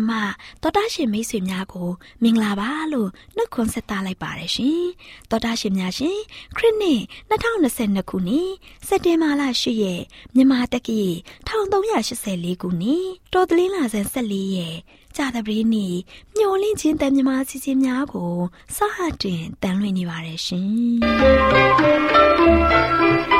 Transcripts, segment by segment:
တန်လွင့်စီစဉ်မှတော်တာရှင်မိတ်ဆွေများကိုမင်္ဂလာပါလို့နှုတ်ခွန်းဆက်သလိုက်ပါတယ်ရှင်တော်တာရှင်များရှင်ခရစ်နှစ်2022ခုနှစ်စက်တင်ဘာလ10ရက်မြန်မာတက္ကီ1384ခုနှစ်တော်တလင်းလာဆန်း14ရက်ကြာသပတေးနေ့မျော်လင့်ခြင်းတန်မြမာစီစဉ်များကိုစဟတင်တန်လွင့်နေပါတယ်ရှင်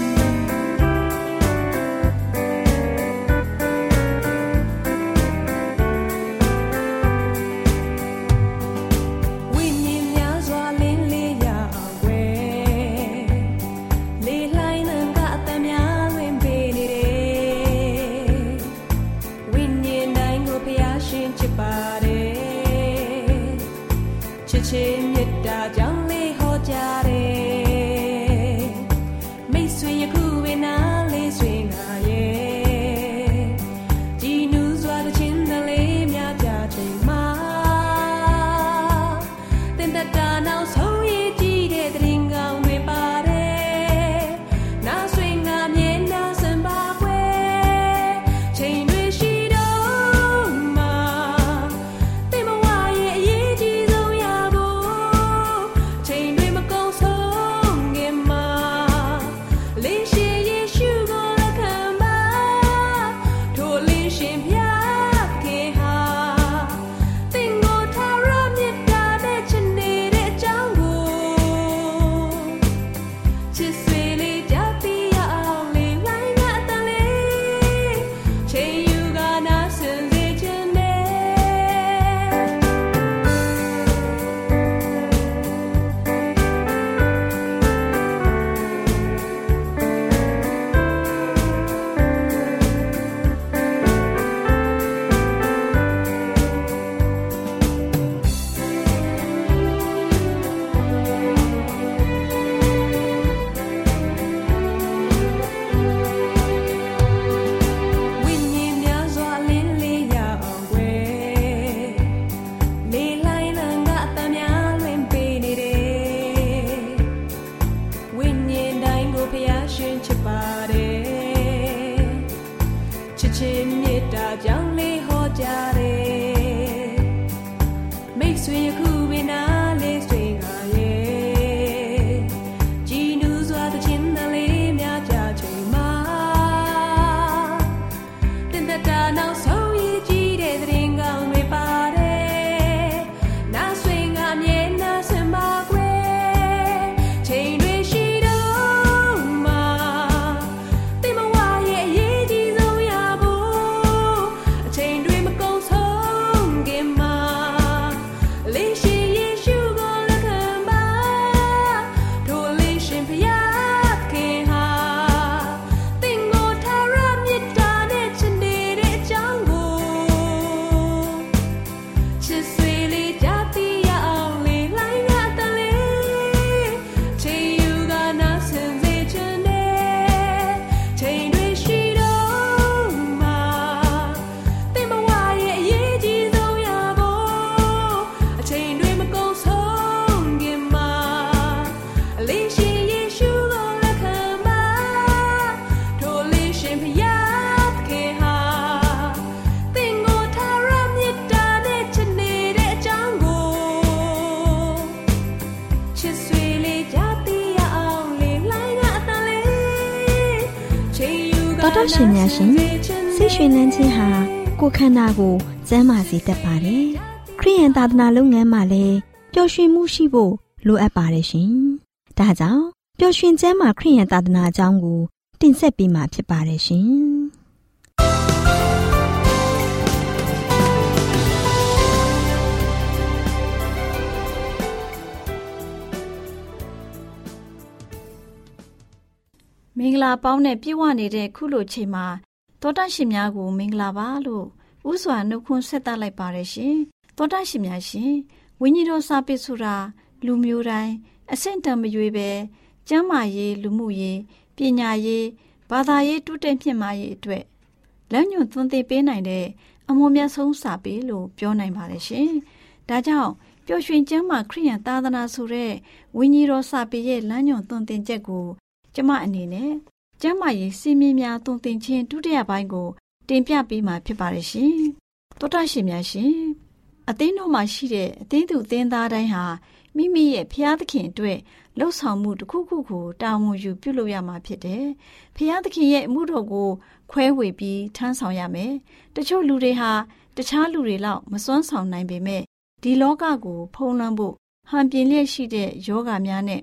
န္ဓာကိုကျန်းမာစေတတ်ပါတယ်။ခရိယန်သာသနာလုပ်ငန်းမှာလည်းပျော်ရွှင်မှုရှိဖို့လိုအပ်ပါတယ်ရှင်။ဒါကြောင့်ပျော်ရွှင်ကျမ်းမာခရိယန်သာသနာအကြောင်းကို တင်ဆက်ပေးမှာဖြစ်ပါတယ်ရှင်။မင်္ဂလာပေါင်းနဲ့ပြည့်ဝနေတဲ့ခုလိုချိန်မှာတောတန့်ရှင်များကို မင်္ဂလာပါလို့ ဥစွာနှုတ်ခွန်းဆက်သလိုက်ပါတယ်ရှင်သောတာရှင်များရှင်ဝိညာဉ်တော်စာပေဆိုတာလူမျိုးတိုင်းအဆင့်တန်မရွေးပဲကျမ်းမာရေးလူမှုရေးပညာရေးဘာသာရေးတိုးတက်မြင့်မားရေးအတွက်လက်ညွန်သွန်သင်ပေးနိုင်တဲ့အမွန်မြတ်ဆုံးစာပေလို့ပြောနိုင်ပါတယ်ရှင်ဒါကြောင့်ပျော်ရွှင်ကျမ်းမာခရိယန်သာသနာဆိုတဲ့ဝိညာဉ်တော်စာပေရဲ့လမ်းညွန်သွန်သင်ချက်ကိုကျမအနေနဲ့ကျမ်းမာရေးစီမင်းများသွန်သင်ခြင်းဒုတိယပိုင်းကို တင်ပြပေးမှာဖြစ်ပါတယ်ရှင်တောတာရှင်များရှင်အသင်းတော်မှာရှိတဲ့အသင်းသူအသင်းသားတိုင်းဟာမိမိရဲ့ဖျားသခင်အတွက်လှုပ်ဆောင်မှုတစ်ခုခုကိုတာဝန်ယူပြုလုပ်ရမှာဖြစ်တယ်။ဖျားသခင်ရဲ့အမှုတော်ကိုခွဲဝေပြီးထမ်းဆောင်ရမယ်။တချို့လူတွေဟာတခြားလူတွေလောက်မစွမ်းဆောင်နိုင်ပေမဲ့ဒီလောကကိုဖုံးလွှမ်းဖို့ဟန်ပြင်းလျက်ရှိတဲ့ယောဂများနဲ့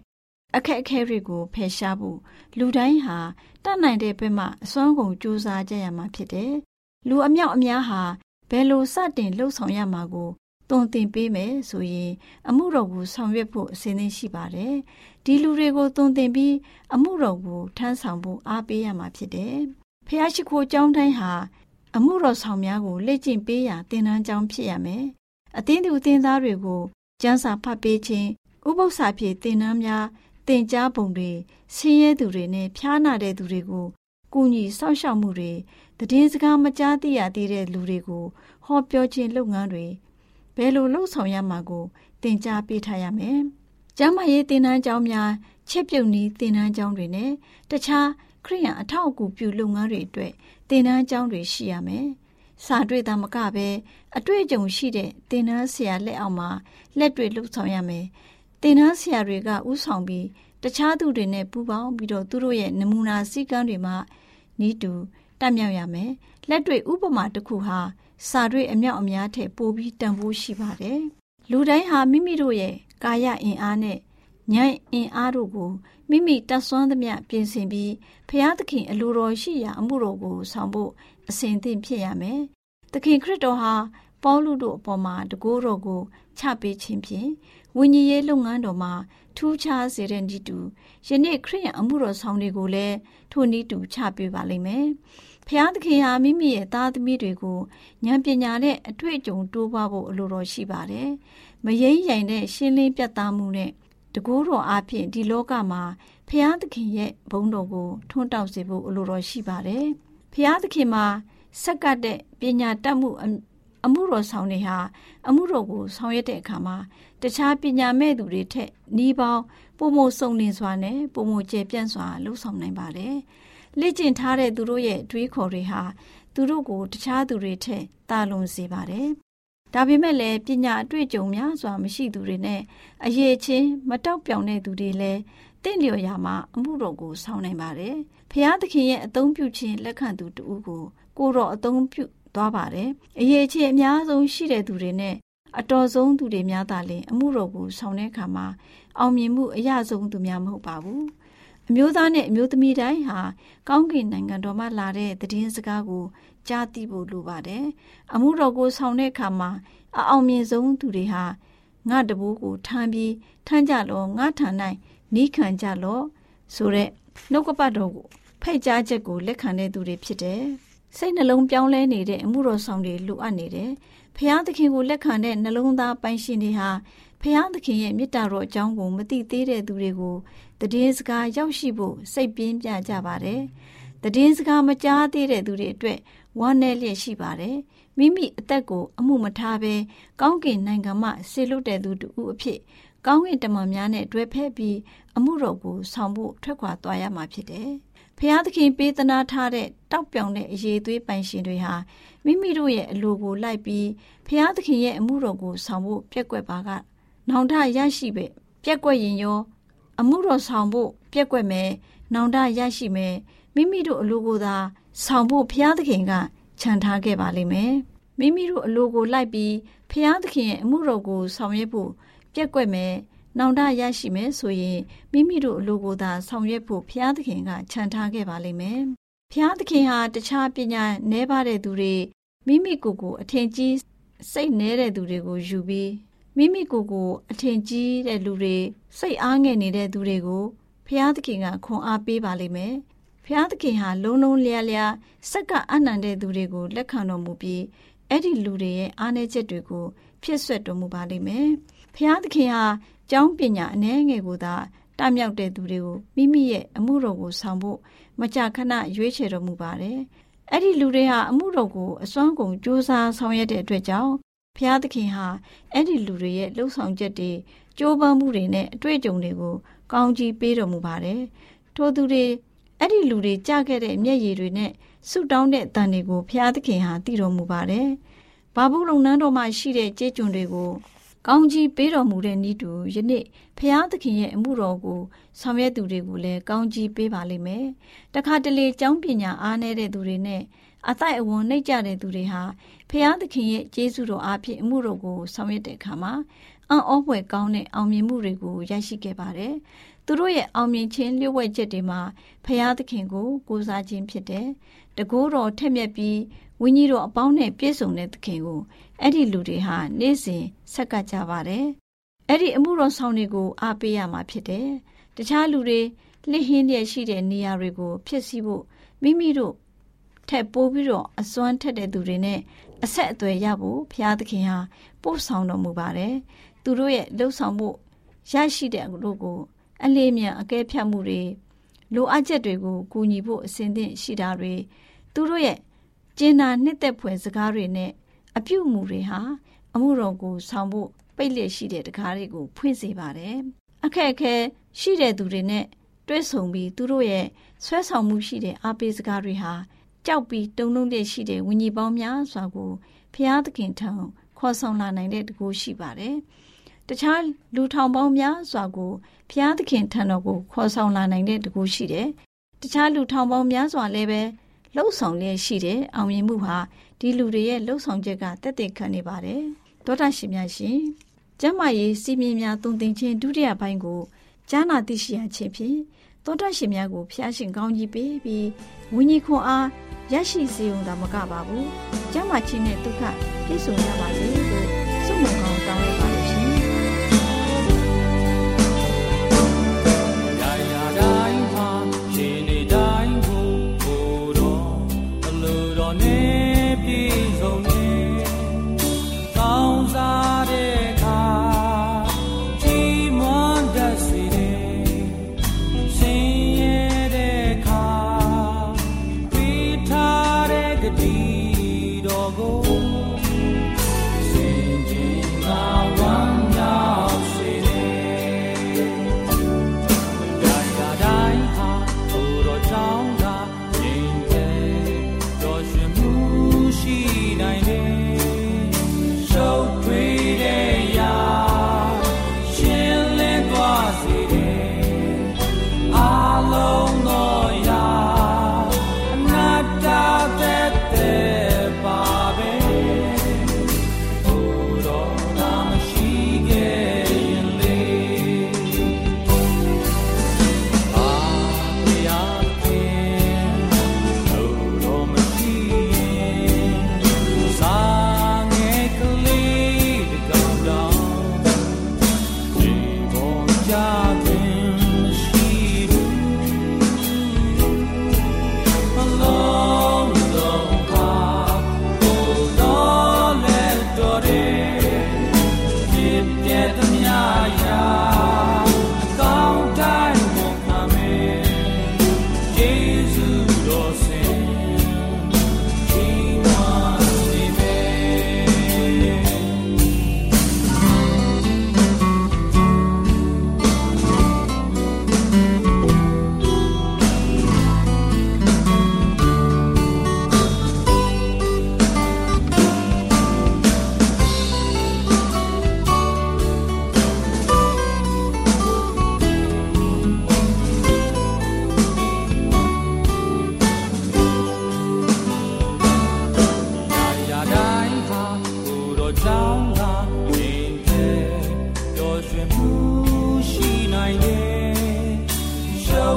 အခက်အခဲတွေကိုဖယ်ရှားဖို့လူတိုင်းဟာတတ်နိုင်တဲ့ဘက်မှအစွမ်းကုန်ကြိုးစားကြရမှာဖြစ်တယ်။လူအမြောက်အများဟာဘယ်လိုစတင်လှုပ်ဆောင်ရမှာကိုတုံသင်ပေးမယ်ဆိုရင်အမှုတော်ကိုဆောင်ရွက်ဖို့အစဉ်သင့်ရှိပါတယ်။ဒီလူတွေကိုတုံသင်ပြီးအမှုတော်ကိုထမ်းဆောင်ဖို့အားပေးရမှာဖြစ်တယ်။ဖះရှိခိုးကျောင်းတိုင်းဟာအမှုတော်ဆောင်များကိုလေ့ကျင့်ပေးရာသင်တန်းကျောင်းဖြစ်ရမယ်။အသင်းသူအသင်းသားတွေကိုကျမ်းစာဖတ်ပေးခြင်းဥပု္ပ္ပစာဖြင့်သင်တန်းများ သင်ကြားပုံတွေဆင်းရဲသူတွေနဲ့ဖျားနာတဲ့သူတွေကိုကူညီစောင့်ရှောက်မှုတွေတည်င်းစကားမကြားသိရသေးတဲ့လူတွေကိုဟောပြောခြင်းလုပ်ငန်းတွေဘယ်လိုလှုပ်ဆောင်ရမှာကိုသင်ကြားပေးထားရမယ်။ကျမ်းမာရေးသင်တန်းကျောင်းများချက်ပြုတ်နည်းသင်တန်းကျောင်းတွေနဲ့တခြားခရိယံအထောက်အကူပြုလုပ်ငန်းတွေအတွက်သင်တန်းကျောင်းတွေရှိရမယ်။စာတွေ့တာမကပဲအတွေ့အကြုံရှိတဲ့သင်တန်းဆရာလက်အောက်မှာလက်တွေ့လှုပ်ဆောင်ရမယ်။ သင်တန်းဆရာတွေကဥဆောင်ပြီးတခြားသူတွေနဲ့ပူးပေါင်းပြီးတော့သူတို့ရဲ့နမူနာစည်းကမ်းတွေမှာနီးတူတက်မြောက်ရမယ်။လက်တွေ့ဥပမာတစ်ခုဟာစာတွေ့အမြောက်အများထက်ပိုပြီးတန်ဖိုးရှိပါတယ်။လူတိုင်းဟာမိမိတို့ရဲ့ကာယအင်အားနဲ့ဉာဏ်အင်အားတို့ကိုမိမိတတ်ဆွမ်းသမျှပြင်ဆင်ပြီးဖျားသခင်အလိုတော်ရှိရာအမှုတော်ကိုဆောင်ဖို့အစဉ်သင့်ဖြစ်ရမယ်။သခင်ခရစ်တော်ဟာပေါလုတို့အပေါ်မှာတကိုးတော်ကိုချပေးခြင်းဖြင့် ဝိညာဉ်ရေးလုပ်ငန်းတော်မှာထူးခြားစေတဲ့ဤတူယနေ့ခရစ်ယာန်အမှုတော်ဆောင်တွေကိုလည်းထိုနည်းတူချပေးပါလိမ့်မယ်။ဖျားသခင်ဟာမိမိရဲ့သားသမီးတွေကိုဉာဏ်ပညာနဲ့အတွေ့အကြုံတိုးပွားဖို့အလိုတော်ရှိပါတယ်။မယိမ့်ရိုင်တဲ့ရှင်းလင်းပြတ်သားမှုနဲ့တကူတော်အဖြစ်ဒီလောကမှာဖျားသခင်ရဲ့ဘုန်းတော်ကိုထွန်းတောက်စေဖို့အလိုတော်ရှိပါတယ်။ဖျားသခင်မှာဆက်ကပ်တဲ့ပညာတတ်မှု အမှုတော်ဆောင်တွေဟာအမှုတော်ကိုဆောင်ရွက်တဲ့အခါမှာတခြားပညာမဲ့သူတွေထက်နှီးပေါင်းပုံမစုံလင်စွာနဲ့ပုံမကျပြန့်စွာလှုပ်ဆောင်နိုင်ပါတယ်။လေ့ကျင့်ထားတဲ့သူတို့ရဲ့တွေးခေါ်တွေဟာသူတို့ကိုတခြားသူတွေထက်တာလွန်စေပါတယ်။ဒါပေမဲ့လည်းပညာအတွေ့အကြုံများစွာမရှိသူတွေနဲ့အရေးချင်းမတောက်ပြောင်တဲ့သူတွေလည်းတင့်လျော်ရာမှာအမှုတော်ကိုဆောင်နိုင်ပါတယ်။ဖျားသခင်ရဲ့အသုံးပြုခြင်းလက်ခံသူတူကိုကိုတော့အသုံးပြု သွားပါတယ်။အရေးချင်းအများဆုံးရှိတဲ့သူတွေနဲ့အတော်ဆုံးသူတွေများသာလျှင်အမှုတော်ကိုဆောင်တဲ့အခါမှာအောင်မြင်မှုအရဆုံးသူများမဟုတ်ပါဘူး။အမျိုးသားနဲ့အမျိုးသမီးတိုင်းဟာကောင်းကင်နိုင်ငံတော်မှလာတဲ့သတင်းစကားကိုကြားသိဖို့လိုပါတယ်။အမှုတော်ကိုဆောင်တဲ့အခါမှာအအောင်မြင်ဆုံးသူတွေဟာငါတဘိုးကိုထမ်းပြီးထမ်းကြလောငါထံ၌နီးခံကြလောဆိုတဲ့နှုတ်ကပတ်တော်ကိုဖိတ်ကြားချက်ကိုလက်ခံတဲ့သူတွေဖြစ်တယ်။ စိတ်နှလုံးပြောင်းလဲနေတဲ့အမှုတော်ဆောင်တွေလိုအပ်နေတယ်။ဖျားသခင်ကိုလက်ခံတဲ့နှလုံးသားပိုင်ရှင်တွေဟာဖျားသခင်ရဲ့မေတ္တာတော်အကြောင်းကိုမသိသေးတဲ့သူတွေကိုတည်င်းစကားရောက်ရှိဖို့စိတ်ပြင်းပြကြပါတယ်။တည်င်းစကားမကြားသေးတဲ့သူတွေအတွက်ဝမ်းနည်းလျက်ရှိပါတယ်။မိမိအသက်ကိုအမှုမထားဘဲကောင်းကင်နိုင်ငံမှဆေလွတ်တဲ့သူတူအဖြစ်ကောင်းကင်တမန်များနဲ့တွဲဖက်ပြီးအမှုတော်ကိုဆောင်ဖို့ထွက်ခွာသွားရမှာဖြစ်တယ်။ ဖျားသခင်ပေးသနာထားတဲ့တောက်ပြောင်တဲ့အရေးသွေးပိုင်ရှင်တွေဟာမိမိတို့ရဲ့အလိုကိုလိုက်ပြီးဖျားသခင်ရဲ့အမှုတော်ကိုဆောင်ဖို့ပြက်ကွက်ပါကနောင်တရရှိပဲပြက်ကွက်ရင်ရောအမှုတော်ဆောင်ဖို့ပြက်ကွက်မယ်နောင်တရရှိမယ်မိမိတို့အလိုကိုသာဆောင်ဖို့ဘုရားသခင်ကခြံထားခဲ့ပါလိမ့်မယ်မိမိတို့အလိုကိုလိုက်ပြီးဘုရားသခင်ရဲ့အမှုတော်ကိုဆောင်ရွက်ဖို့ပြက်ကွက်မယ် နောင်တရရှိမယ်ဆိုရင်မိမိတို့အလိုကိုသာဆောင်ရွက်ဖို့ဘုရားသခင်ကခြံထားခဲ့ပါလိမ့်မယ်ဘုရားသခင်ဟာတခြားပညာနည်းပါတဲ့သူတွေမိမိကိုယ်ကိုအထင်ကြီးစိတ်နည်းတဲ့သူတွေကိုယူပြီးမိမိကိုယ်ကိုအထင်ကြီးတဲ့လူတွေစိတ်အားငယ်နေတဲ့သူတွေကိုဖျားသခင်ကခွန်အားပေးပါလိမ့်မယ်။ဖဖျားသခင်ဟာလုံးလုံးလျားလျားစက္ကအနန္တဲ့သူတွေကိုလက်ခံတော်မူပြီးအဲ့ဒီလူတွေရဲ့အားနည်းချက်တွေကိုဖြစ်ဆွတ်တော်မူပါလိမ့်မယ်။ဖျားသခင်ဟာ ကျောင်းပညာအနည်းငယ်ကိုသာတမြောက်တဲ့သူတွေကိုမိမိရဲ့အမှုတော်ကိုဆောင်ဖို့မကြာခဏရွေးချယ်တော်မူပါတယ်။အဲ့ဒီလူတွေဟာအမှုတော်ကိုအစွမ်းကုန်ကြိုးစားဆောင်ရွက်တဲ့အတွက်ကြောင့်ဖျားသခင်ဟာအဲ့ဒီလူတွေရဲ့လှုပ်ဆောင်ချက်တွေကြိုးပမ်းမှုတွေနဲ့အတွေ့အကြုံတွေကိုကောင်းကြီးပေးတော်မူပါတယ်။ထို့သူတွေအဲ့ဒီလူတွေကြားခဲ့တဲ့မျက်ရည်တွေနဲ့ဆုတောင်းတဲ့အတန်တွေကိုဖျားသခင်ဟာတည်တော်မူပါတယ်။ဘာဘူးလုံနန်းတော်မှာရှိတဲ့ကြေးကျွန်တွေကို ကောင်းကြီးပေးတော်မူတဲ့ဤသူယနေ့ဖျားသခင်ရဲ့အမှုတော်ကိုဆောင်ရွက်သူတွေကိုလည်းကောင်းကြီးပေးပါလိမ့်မယ်။တခါတလေကျောင်းပညာအားနည်းတဲ့သူတွေနဲ့အသက်အဝန်နှိပ်ကြတဲ့သူတွေဟာဖျားသခင်ရဲ့ကျေးဇူးတော်အားဖြင့်အမှုတော်ကိုဆောင်ရွက်တဲ့အခါမှာအံ့ဩဖွယ်ကောင်းတဲ့အောင်မြင်မှုတွေကိုရရှိခဲ့ပါတယ်။ သူတို့ရဲ့အောင်မြင်ခြင်းလျှို့ဝှက်ချက်တွေမှာဖျားသခင်ကိုကိုးစားခြင်းဖြစ်တယ်။တကိုးတော်ထက်မြက်ပြီးဝိညာဉ်တော်အပေါင်းနဲ့ပြည့်စုံတဲ့သခင်ကိုအဲ့ဒီလူတွေဟာနေ့စဉ်ဆက်ကပ်ကြပါတယ်။အဲ့ဒီအမှုတော်ဆောင်တွေကိုအားပေးရမှာဖြစ်တယ်။တခြားလူတွေလှစ်ဟင်းရရှိတဲ့နေရာတွေကိုဖြစ်စီဖို့မိမိတို့ထက်ပိုးပြီးတော့အစွမ်းထက်တဲ့သူတွေနဲ့အဆက်အသွယ်ရဖို့ဘုရားသခင်ဟာပို့ဆောင်တော်မူပါတယ်။သူတို့ရဲ့လှုပ်ဆောင်မှုရရှိတဲ့တို့ကို အလေးမြန်အကဲဖြတ်မှုတွေလိုအပ်ချက်တွေကိုကူညီဖို့အစဉ်သင့်ရှိတာတွေသူတို့ရဲ့ကျင်နာနှစ်သက်ဖွယ်စကားတွေနဲ့အပြုအမူတွေဟာအမှုတော်ကိုဆောင်ဖို့ပိတ်လက်ရှိတဲ့တကားတွေကိုဖွင့်စေပါတယ်။အခက်အခဲရှိတဲ့သူတွေနဲ့တွဲဆုံပြီးသူတို့ရဲ့ဆွဲဆောင်မှုရှိတဲ့အားပေးစကားတွေဟာကြောက်ပြီးတုံလုံးတဲ့ရှိတဲ့ဝิญဉ်ပေါင်းများစွာကိုဖျားသခင်ထံခေါ်ဆောင်လာနိုင်တဲ့တကူရှိပါတယ်။ တခြားလူထောင်ပေါင်းများစွာကိုဖျားသခင်ထံတော်ကိုခေါ်ဆောင်လာနိုင်တဲ့တကူရှိတယ်။တခြားလူထောင်ပေါင်းများစွာလည်းပဲလှုပ်ဆောင်လျက်ရှိတဲ့အောင်မြင်မှုဟာဒီလူတွေရဲ့လှုပ်ဆောင်ချက်ကတက်တက်ခံနေပါတယ်။သောတာရှင်များရှင်ကျမ်းမာရေးစီမင်းများတုံသင်ခြင်းဒုတိယပိုင်းကိုကြားနာသိရှိရခြင်းဖြင့်သောတာရှင်များကိုဖျားရှင်ကောင်းကြီးပေးပြီးဝိညာဉ်ခွန်အားရရှိစေုံသာမကပါဘူး။ကျမ်းမာခြင်းနဲ့ဒုက္ခပြည့်စုံကြပါစေလို့ဆုမွန်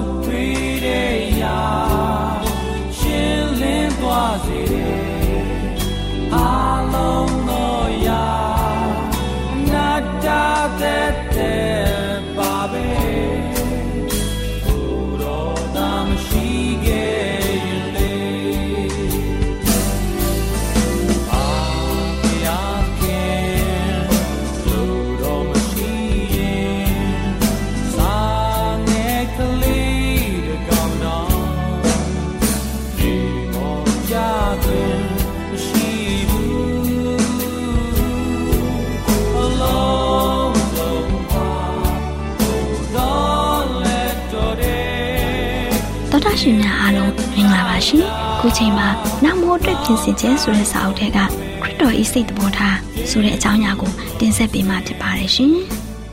ရှုပ် ခုချိန်မှာနောက်မိုးအတွက်ပြင်ဆင်ခြင်းဆိုတဲ့စာအုပ်ထဲကခရစ်တော်၏စိတ်တဘောထားဆိုတဲ့အကြောင်းအရာကိုတင်ဆက်ပေးမှာဖြစ်ပါတယ်ရှင်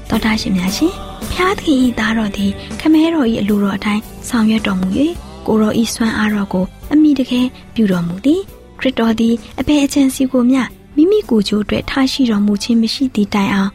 တော်တာရှင်များရှင်ဖျားသခင်၏သားတော်သည်ခမဲတော်၏အလိုတော်အတိုင်းဆောင်ရွက်တော်မူ၍ကိုတော်၏စွမ်းအားတော်ကိုအမိတကယ်ပြုတော်မူသည်ခရစ်တော်သည်အဘယ်အကျင့်စီကိုမျှမိမိကိုယ်ကျိုးအတွက်ထားရှိတော်မူခြင်းမရှိသည့်တိုင်အောင်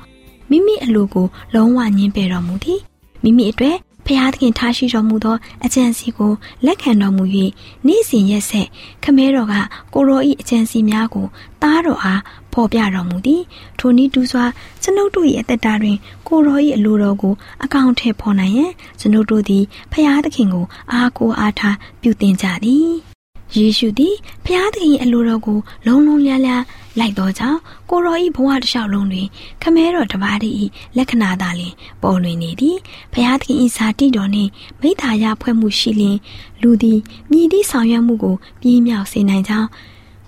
မိမိအလိုကိုလုံးဝညှင်းပယ်တော်မူသည်မိမိအတွက် ဖျားသခင်ထားရှိတော်မူသောအကြံစီကိုလက်ခံတော်မူ၍နေ့စဉ်ရက်ဆက်ခမဲတော်ကကိုရောဤအကြံစီများကိုတားတော်အားဖော်ပြတော်မူသည်ထိုနည်းတူစွာကျွန်ုပ်တို့၏အသက်တာတွင် ကိုရောဤအလိုတော်ကိုအကောင့်ထဲပေါ်နိုင်ရန်ကျွန်ုပ်တို့သည်ဖျားသခင်ကိုအားကိုးအားထားပြုတင်ကြသည် ယေရှုသည်ဖျားသခင်အလိုတော်ကိုလုံးလုံးလျားလျားလိုက်သောကြောင့်ကိုရောဤဘဝတစ်လျှောက်လုံးတွင်ခမဲတော်တပါးတည်းဤလက္ခဏာသာလျှင်ပေါ်လွင်နေသည်ဖျားသခင်ဤဇာတိတော်နှင့်မိသားရဖွဲ့မှုရှိလျင်လူသည်မြည်သည့်ဆောင်ရွက်မှုကိုပြင်းမြောက်စေနိုင်ကြောင်း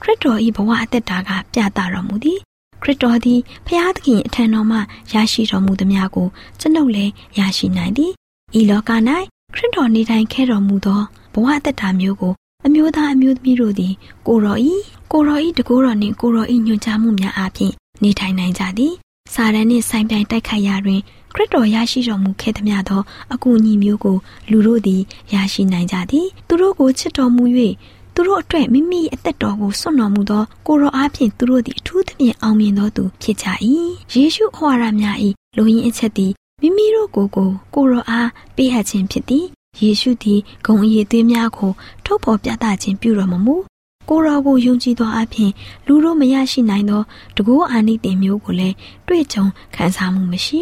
ခရစ်တော်ဤဘဝအသက်တာကပြသတော်မူသည်ခရစ်တော်သည်ဖျားသခင်အထံတော်မှရရှိတော်မူသည်များကိုကျွန်ုပ်လည်းရရှိနိုင်သည်ဤလောက၌ခရစ်တော်နေထိုင်ခဲ့တော်မူသောဘဝအသက်တာမျိုးကို အမျိုးသားအမျိုးသမီးတို့သည် ကိုရောဤကိုရောဤတကိုးတော်နှင့်ကိုရောဤညွှန်ကြားမှုများအပြင်နေထိုင်နိုင်ကြသည်စာရန်နှင့်ဆိုင်ပြိုင်တိုက်ခိုက်ရာတွင်ခရစ်တော်ရရှိတော်မူခဲ့သမျှသောအကူအညီမျိုးကိုလူတို့သည်ရရှိနိုင်ကြသည်သူတို့ကိုချစ်တော်မူ၍သူတို့အတွက်မိမိအသက်တော်ကိုစွန့်တော်မူသောကိုရောအားဖြင့်သူတို့သည်အထူးသဖြင့်အောင်မြင်သောသူဖြစ်ကြ၏ယေရှုဩဝါဒများ၏လူရင်းအချက်သည်မိမိတို့ကိုယ်ကိုကိုရောအားပေးအပ်ခြင်းဖြစ်သည် ယေရှုသည်ဂုံအည်သွေးများကိုထုတ်ဖော်ပြသခြင်းပြုတော်မမူကိုရောကိုယုံကြည်သောအပြင်လူတို့မရရှိနိုင်သောတကူအာနိသင်မျိုးကိုလည်းတွေ့ကြုံခံစားမှုမရှိ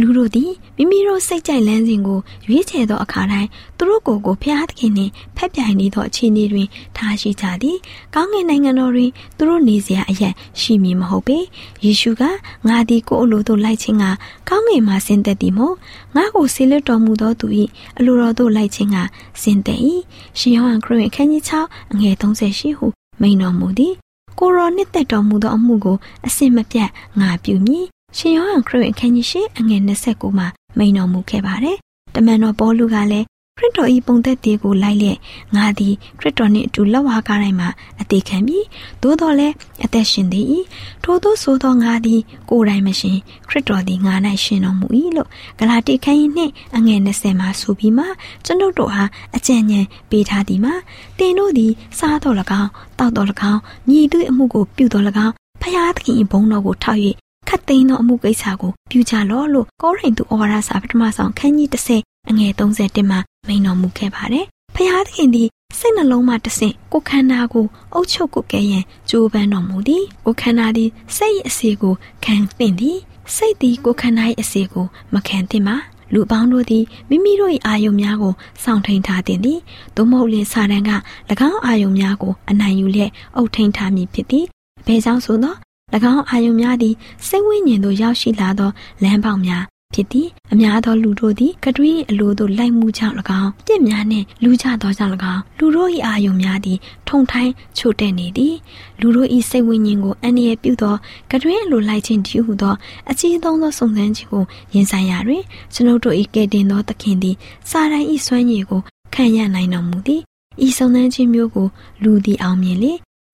လူတို့သည်မိမိတို့စိတ်ကြိုက်လန်းစဉ်ကိုရွေးချယ်သောအခါတိုင်းသူတို့ကိုယ်ကိုဖျားသခင်နှင့်ဖက်ပြိုင်နေသောအခြေအနေတွင်ထားရှိကြသည်။ကောင်းကင်နိုင်ငံတော်တွင်သူတို့နေစရာအရက်ရှိမည်မဟုတ်ပေ။ယေရှုကငါသည်ကိုယ်အလိုသို့လိုက်ခြင်းကကောင်းကင်မှဆင်းသက်သည်မို့ငါကိုဆေလွတ်တော်မူသောသူ၏အလိုတော်သို့လိုက်ခြင်းကဆင်းသက်၏။ရှင်ယောဟန်ခရစ်ဝင်အခန်းကြီး6အငယ်38ဟုမိန်တော်မူသည်။ကိုရောနှစ်သက်တော်မူသောအမှုကိုအစင်မပြတ်ငါပြုမည် ရှင်ယောဟန်ခရစ်ဝင်အခန်းကြီး၈အငယ်29မှာမိန်တော်မူခဲ့ပါတယ်။တမန်တော်ပေါလုကလည်းခရစ်တော်၏ပုံသက်သေးကိုလိုက်လျက်ငါသည်ခရစ်တော်နှင့်အတူလက်ဝါးကားတိုင်းမှာအသေးခံပြီးသို့တော်လည်းအသက်ရှင်သေး၏ထို့သောဆိုသောငါသည်ကိုယ်တိုင်မရှင်ခရစ်တော်သည်ငါ၌ရှင်တော်မူ၏လို့ဂလာတိခန်းကြီးနှင့်အငယ်20မှာဆိုပြီးမှကျွန်ုပ်တို့အားအကြံဉာဏ်ပေးထားသည်မှာတင်တို့သည်စားတော်၎င်းတောက်တော်၎င်းညီသွေးအမှုကိုပြုတော်၎င်းဖျားသခင်၏ဘုန်းတော်ကိုထောက်၍ ခတ်သိမ်းသောအမှုကိစ္စကိုပြုကြလော့လို့ကောရိန္သုဩဝါဒစာပထမဆုံးခန်းကြီး30အငယ်31မှာမိန်တော်မူခဲ့ပါတယ်။ဖျားသခင်သည်စိတ်နှလုံးမှတဆင့်ကိုခန္ဓာကိုအုပ်ချုပ်ကိုကဲရန်ကြိုးပမ်းတော်မူသည်။ကိုခန္ဓာသည်စိတ်၏အစီကိုခံသင့်သည်။စိတ်သည်ကိုခန္ဓာ၏အစီကိုမခံသင့်ပါ။လူပေါင်းတို့သည်မိမိတို့၏အာယုံများကိုစောင့်ထိန်ထားသည်။သို့မဟုတ်လင်စာတန်က၎င်းအာယုံများကိုအနိုင်ယူလျက်အုပ်ထိန်ထားမည်ဖြစ်သည်။ဘယ်ကြောင့်ဆိုသော၎ င်းအာယုံများသည်စိတ်ဝိညာဉ်သို့ရောက်ရှိလာသောလမ်းပေါက်များဖြစ်သည်အများသောလူတို့သည်ကတွင်းအလိုသို့လိုက်မှုကြောင့်၎င်းပြစ်များနှင့်လူကြသောကြောင့်၎င်းလူတို့၏အာယုံများသည်ထုံထိုင်းချို့တဲ့နေသည်လူတို့၏စိတ်ဝိညာဉ်ကိုအန္တရာယ်ပြုသောကတွင်းအလိုလိုက်ခြင်းတည်းဟုသောအကြီးဆုံးသောစုံစမ်းခြင်းကိုရင်ဆိုင်ရာတွင်ကျွန်ုပ်တို့၏ကဲ့တင်သောသခင်သည်စာရန်၏စွမ်းရည်ကိုခံရနိုင်တော်မူသည်ဤစုံစမ်းခြင်းမျိုးကိုလူသည်အောင်မြင်လေ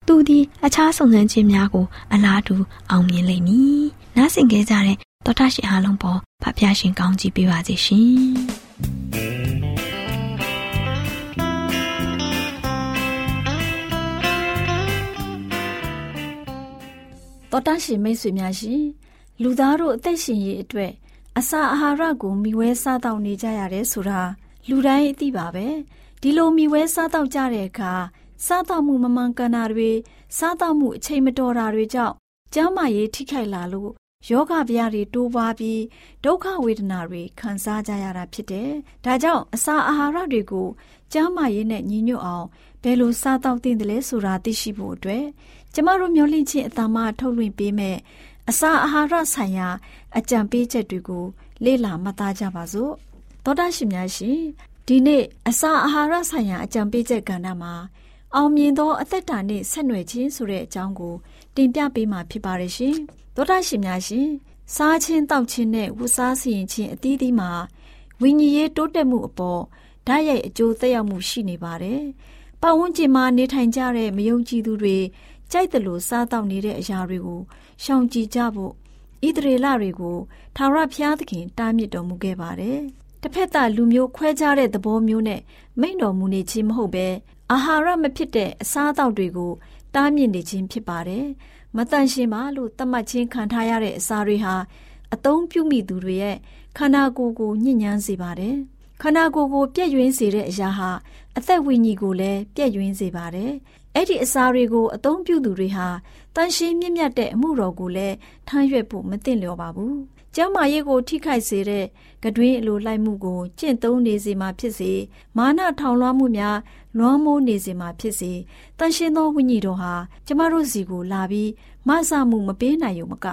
သူသည်အခြားစုံစမ်းခြင်းများကို အလားတူအောင်မြင်လိမ့်မည်။နားဆင်ကြကြတဲ့တော်တာရှင်အားလုံးပေါ်ဖဖျားရှင်ကောင်းကြီးပေးပါစေရှင်။တော်တာရှင်မိတ်ဆွေများရှင်လူသားတို့အသက်ရှင်ရေးအတွက်အစာအာဟာရကိုမျှဝဲစားတောက်နေကြရတယ်ဆိုတာလူတိုင်းအသိပါပဲဒီလိုမျှဝဲစားတောက်ကြတဲ့အခါ စားတောက်မှုမမှန်ကန်တာတွေစားတောက်မှုအချိန်မတော်တာတွေကြောင့်ကျန်းမာရေးထိခိုက်လာလို့ယောဂဗျာတွေတိုးပွားပြီးဒုက္ခဝေဒနာတွေခံစားကြရတာဖြစ်တယ်။ဒါကြောင့်အစာအာဟာရတွေကိုကျန်းမာရေးနဲ့ညီညွတ်အောင်ဘယ်လိုစားတောက်သင့်တယ်လဲဆိုတာသိရှိဖို့အတွက်ကျမတို့မျိုးလင့်ချင်းအတမထုတ်လွှင့်ပေးမဲ့အစာအာဟာရဆိုင်ရာ အကြံပေးချက်တွေကို လေ့လာမှတ်သားကြပါစို့။သောတာရှင်များရှင်ဒီနေ့အစာအာဟာရဆိုင်ရာအကြံပေးချက်ကဏ္ဍမှာ အောင်မြင်သောအသက်တာနဲ့ဆက်နွယ်ခြင်းဆိုတဲ့အကြောင်းကို တင်ပြပေးမှာဖြစ်ပါတယ်ရှင်။သောတာရှင်များရှင်စားခြင်းတောက်ခြင်းနဲ့ဝတ်စားစီရင်ခြင်းအသီးသီးမှာဝိညာဉ်ရေးတိုးတက်မှုအပေါ်ဓဓာတ်ရိုက်အကျိုးသက်ရောက်မှုရှိနေပါတယ်။ပတ်ဝန်းကျင်မှာနေထိုင်ကြတဲ့မယုံကြည်သူတွေကြိုက်တယ်လို့စားတော့နေတဲ့အရာတွေကိုရှောင်ကြဉ်ကြဖို့ဣသရေလတွေကိုထာဝရဘုရားသခင်တားမြစ်တော်မူခဲ့ပါတယ်။တစ်ဖက်သားလူမျိုးခွဲခြားတဲ့သဘောမျိုးနဲ့မိန့်တော်မူနေခြင်းမဟုတ်ပဲ အာဟာရမဖြစ်တဲ့အစားအသောက်တွေကိုတားမြစ်နေခြင်းဖြစ်ပါတယ်။မတန်ရှင်ပါလို့သတ်မှတ်ခြင်းခံထားရတဲ့အစာတွေဟာအသုံးပြုမိသူတွေရဲ့ခန္ဓာကိုယ်ကိုညှဉ်းညမ်းစေပါတယ်။ခန္ဓာကိုယ်ကိုပြည့်ယွင်းစေတဲ့အရာဟာအသက်ဝိညာဉ်ကိုလည်းပြည့်ယွင်းစေပါတယ်။အဲ့ဒီအစာတွေကိုအသုံးပြုသူတွေဟာတန်ရှင်းမြင့်မြတ်တဲ့အမှုတော်ကိုလည်းထမ်းရွက်ဖို့မသင့်လျော်ပါဘူး။ ကျမ်းမာရေးကိုထိခိုက်စေတဲ့ကတွင်းအလိုလိုက်မှုကိုကျင့်သုံးနေစေမှာဖြစ်စေမာနထောင်လွှမ်းမှုများလွှမ်းမိုးနေစေမှာဖြစ်စေတန်ရှင်းသောဝိညာဉ်တော်ဟာကျမတို့စီကိုလာပြီးမဆမှုမပေးနိုင်ုံမက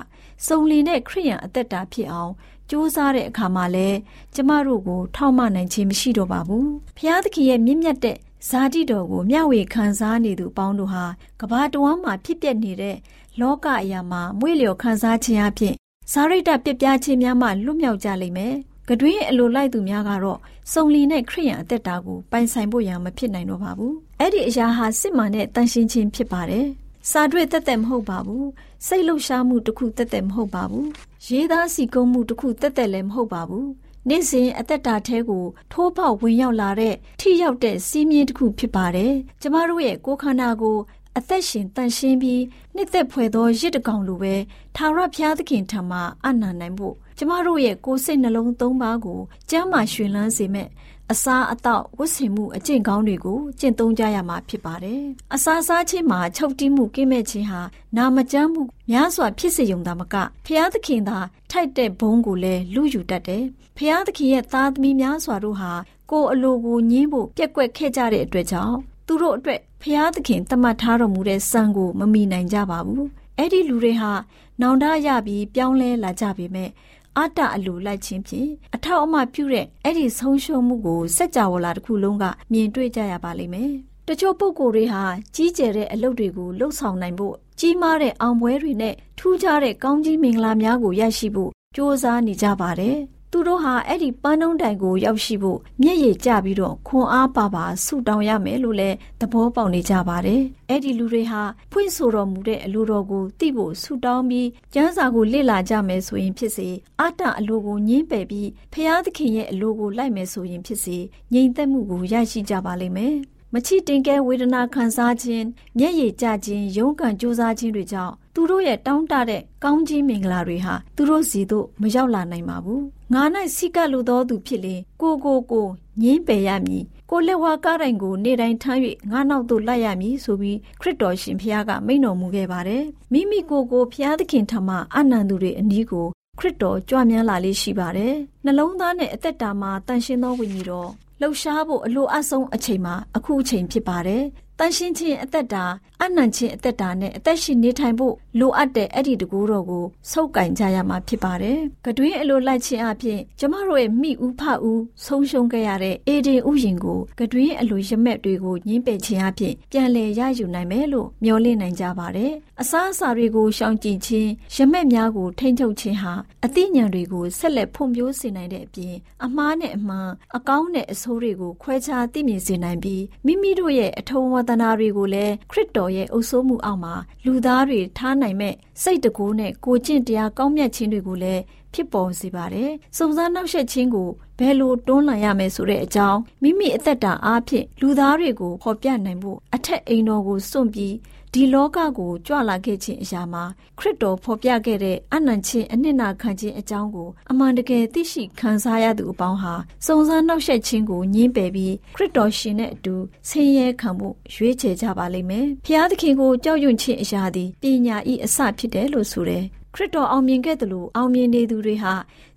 စုံလင်တဲ့ခရိယံအသက်တာဖြစ်အောင်စူးစမ်းတဲ့အခါမှာလဲကျမတို့ကိုထောက်မနိုင်ခြင်းမရှိတော့ပါဘူး။ဖျားသခင်ရဲ့မြင့်မြတ်တဲ့ဇာတိတော်ကိုမျှဝေခံစားနေသူပေါင်းတို့ဟာကဘာတဝမ်းမှာဖြစ်ပျက်နေတဲ့လောကအရာမှာမွေ့လျော်ခံစားခြင်းအဖြစ် ဇာရိတပြပြခြင်းများမှလွတ်မြောက်ကြလိမ့်မယ်။ကတွင်းအလိုလိုက်သူများကတော့စုံလင်တဲ့ခရိယံအသက်တာကိုပိုင်ဆိုင်ဖို့ရန်မဖြစ်နိုင်တော့ပါဘူး။အဲ့ဒီအရာဟာစစ်မှန်တဲ့တန်ရှင်းခြင်းဖြစ်ပါတယ်။စာတွေ့တက်တက်မဟုတ်ပါဘူး။စိတ်လှုပ်ရှားမှုတစ်ခုတက်တက်မဟုတ်ပါဘူး။ရေးသားစီကုံးမှုတစ်ခုတက်တက်လည်းမဟုတ်ပါဘူး။နေ့စဉ်အသက်တာထဲကိုထိုးပေါက်ဝင်ရောက်လာတဲ့ထိရောက်တဲ့စီးမြင်တစ်ခုဖြစ်ပါတယ်။ကျမတို့ရဲ့ကိုယ်ခန္ဓာကို အသက်ရှင်တန်ရှင်းပြီးနှစ်သက်ဖွယ်သောရစ်တကောင်လိုပဲထာဝရဘုရားသခင်ထံမှအနန္တနိုင်ဖို့ကျမတို့ရဲ့ကိုယ်စိတ်နှလုံးသုံးပါးကိုကျမ်းမာရွှင်လန်းစေမဲ့အစာအသောက်ဝတ်ဆင်မှုအကျင့်ကောင်းတွေကိုကျင့်သုံးကြရမှာဖြစ်ပါတယ်။အစာစားခြင်းမှာချုပ်တီးမှုကင်းမဲ့ခြင်းဟာနာမကျန်းမှုများစွာဖြစ်စေုံသာမကဖျားသခင်သာထိုက်တဲ့ဘုံကိုလည်းလူယူတတ်တယ်။ဖျားသခင်ရဲ့သားသမီးများစွာတို့ဟာကိုယ်အလိုကိုညှင်းဖို့ပြက်ကွက်ခဲ့ကြတဲ့အတွက်ကြောင့် သူတို့အတွက်ဖျားသခင်တမတ်ထားတော်မူတဲ့စံကိုမမီနိုင်ကြပါဘူး။အဲ့ဒီလူတွေဟာနောင်တရပြီးပြောင်းလဲလာကြပေမဲ့အတ္တအလိုလိုက်ခြင်းဖြင့်အထောက်အမပြုတဲ့အဲ့ဒီဆုံးရှုံးမှုကိုစัจ java လာတစ်ခုလုံးကမြင်တွေ့ကြရပါလိမ့်မယ်။တချို့ပုဂ္ဂိုလ်တွေဟာကြီးကျယ်တဲ့အလုပ်တွေကိုလှုပ်ဆောင်နိုင်ဖို့ကြီးမားတဲ့အောင်ပွဲတွေနဲ့ထူးခြားတဲ့ကောင်းကြီးမင်္ဂလာများကိုရရှိဖို့ကြိုးစားနေကြပါတယ်။ သူတို့ဟာအဲ့ဒီပန်းနှုံးတိုင်ကိုရောက်ရှိဖို့မျက်ရည်ကျပြီးတော့ခွန်အားပါပါဆုတောင်းရမယ်လို့လည်းသဘောပေါက်နေကြပါတယ်။အဲ့ဒီလူတွေဟာဖွင့်ဆိုတော်မူတဲ့အလိုတော်ကိုသိဖို့ဆုတောင်းပြီးကျမ်းစာကိုလေ့လာကြမယ်ဆိုရင်ဖြစ်စေအတ္တအလိုကိုညှင်းပယ်ပြီးဖျားသခင်ရဲ့အလိုကိုလိုက်မယ်ဆိုရင်ဖြစ်စေငြိမ်သက်မှုကိုရရှိကြပါလိမ့်မယ်။မချစ်တင်ကဲဝေဒနာခံစားခြင်းမျက်ရည်ကျခြင်းရုန်းကန်ကြိုးစားခြင်းတွေကြောင့် သူတို့ရဲ့တောင်းတတဲ့ကောင်းကြီးမင်္ဂလာတွေဟာသူတို့စီသို့မရောက်လာနိုင်ပါဘူးငါ၌စိကလိုသောသူဖြစ်လေကိုကိုကိုငင်းပယ်ရမည်ကိုလက်ဝါကားတိုင်ကိုနေ့တိုင်းထမ်း၍ငါနောက်သို့လိုက်ရမည်ဆိုပြီးခရစ်တော်ရှင်ဖျားကမိန့်တော်မူခဲ့ပါတယ်မိမိကိုယ်ကိုဖျားသခင်ထမအနန္တုတွေအနီးကိုခရစ်တော်ကြွမြန်းလာလေးရှိပါတယ်နှလုံးသားနဲ့အသက်တာမှာတန်ရှင်းသောဝိညာဉ်တော်လှုပ်ရှားဖို့အလိုအဆုံးအချိန်မှာအခုအချိန်ဖြစ်ပါတယ်။ တန်ရှင်းခြင်းအသက်တာအနံ့ခြင်းအသက်တာနဲ့အသက်ရှင်နေထိုင်ဖို့လိုအပ်တဲ့အဲ့ဒီတကူတော်ကိုစုပ်ကင်ကြရမှာဖြစ်ပါတယ်။ကတွင်းအလိုလိုက်ခြင်းအပြင်ကျမတို့ရဲ့မိဦးဖဦးဆုံးရှုံးခဲ့ရတဲ့အေဒင်ဥယျင်ကိုကတွင်းအလိုရမက်တွေကိုညှင်းပယ်ခြင်းအပြင်ပြန်လည်ရယူနိုင်မယ်လို့မျှော်လင့်နိုင်ကြပါတယ်။အစားအစာတွေကိုရှောင်ကျဉ်ခြင်းရမက်များကိုထိန်းချုပ်ခြင်းဟာအသိဉာဏ်တွေကိုဆက်လက်ဖွံ့ဖြိုးစေနိုင်တဲ့အပြင်အမှားနဲ့အမှန်အကောင်းနဲ့အဆိုးတွေကိုခွဲခြားသိမြင်စေနိုင်ပြီးမိမိတို့ရဲ့အထုံးဝတနာတွေကိုလည်းခရစ်တော်ရဲ့အုပ်စိုးမှုအောက်မှာလူသားတွေထားနိုင်မဲ့စိတ်တကူနဲ့ကိုကျင့်တရားကောင်းမြတ်ခြင်းတွေကိုလည်းဖြစ်ပေါ်စေပါတယ်။စုံစမ်းနှောက်ယှက်ခြင်းကိုဘယ်လိုတွန်းလှန်ရမယ်ဆိုတဲ့အကြောင်းမိမိအသက်တာအားဖြင့်လူသားတွေကိုဖော်ပြနိုင်ဖို့အထက်အိမ်တော်ကိုစွန့်ပြီး ဒီလောကကိုကြွလာခဲ့ခြင်းအရာမှာခရစ်တော်ဖော်ပြခဲ့တဲ့အနံ့ချင်းအနှစ်နာခံခြင်းအကြောင်းကိုအမှန်တကယ်သိရှိခံစားရသူအပေါင်းဟာစုံစမ်းနှောက်ယှက်ခြင်းကိုညှင်းပယ်ပြီးခရစ်တော်ရှင်နဲ့အတူဆင်းရဲခံဖို့ရွေးချယ်ကြပါလိမ့်မယ်။ဖျားသခင်ကိုကြောက်ရွံ့ခြင်းအရာသည်ပညာဤအစဖြစ်တယ်လို့ဆိုတယ်။ခရစ်တော်အောင်မြင်ခဲ့တယ်လို့အောင်မြင်နေသူတွေဟာ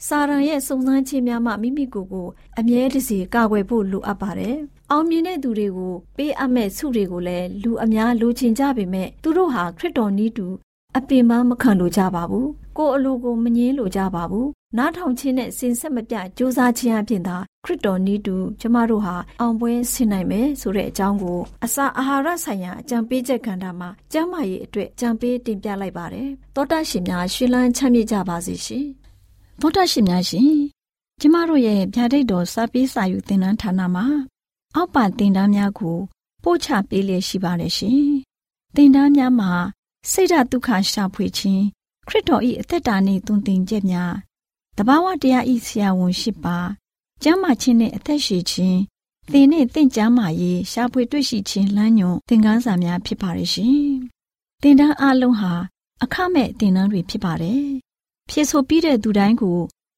စာရန်ရဲ့စုံစမ်းခြင်းများမှမိမိကိုယ်ကိုအမြဲတစေကာကွယ်ဖို့လိုအပ်ပါတယ်။ အောင်မြင်တဲ့သူတွေကိုပေးအပ်မဲ့ဆုတွေကိုလည်းလူအများလိုချင်ကြပေမဲ့သူတို့ဟာခရစ်တော်နည်းတူအပင်ပန်းမခံလိုကြပါဘူး။ကိုယ်အလိုကိုမငြင်းလိုကြပါဘူး။နားထောင်ခြင်းနဲ့စင်ဆက်မပြကြိုးစားခြင်းအပြင်သာခရစ်တော်နည်းတူကျမတို့ဟာအောင်ပွဲဆင်နိုင်မယ်ဆိုတဲ့အကြောင်းကိုအစာအာဟာရဆိုင်ရာအကြံပေးချက်ကဏ္ဍမှာကျမ်းမာရေးအတွက်ကြံပေးတင်ပြလိုက်ပါတယ်။သောတာရှင်များရှင်လန်းချမ်းမြေ့ကြပါစေရှင်။သောတာရှင်များရှင်ကျမတို့ရဲ့ဗျာဒိတ်တော်စာပေးစာယူသင်တန်းဌာနမှာ အောက်ပါသင်တန်းများကိုပို့ချပေးလျက်ရှိပါတယ်ရှင်။သင်တန်းများမှာစိတ်ဓာတ်ဒုက္ခရှာဖွေခြင်းခရစ်တော်၏အသက်တာနှင့်တုန်သင်ချက်များတဘာဝတရားဤဆရာဝန်ရှိပါကျမ်းမာခြင်းနှင့်အသက်ရှိခြင်းသင်နှင့်သင်ကျမ်းမာရေးရှာဖွေတွေ့ရှိခြင်းလမ်းညွန်သင်ခန်းစာများဖြစ်ပါရဲ့ရှင်။သင်တန်းအလုံးဟာအခမဲ့သင်တန်းတွေဖြစ်ပါတယ်။ဖြစ်ဆိုပြီးတဲ့သူတိုင်းကို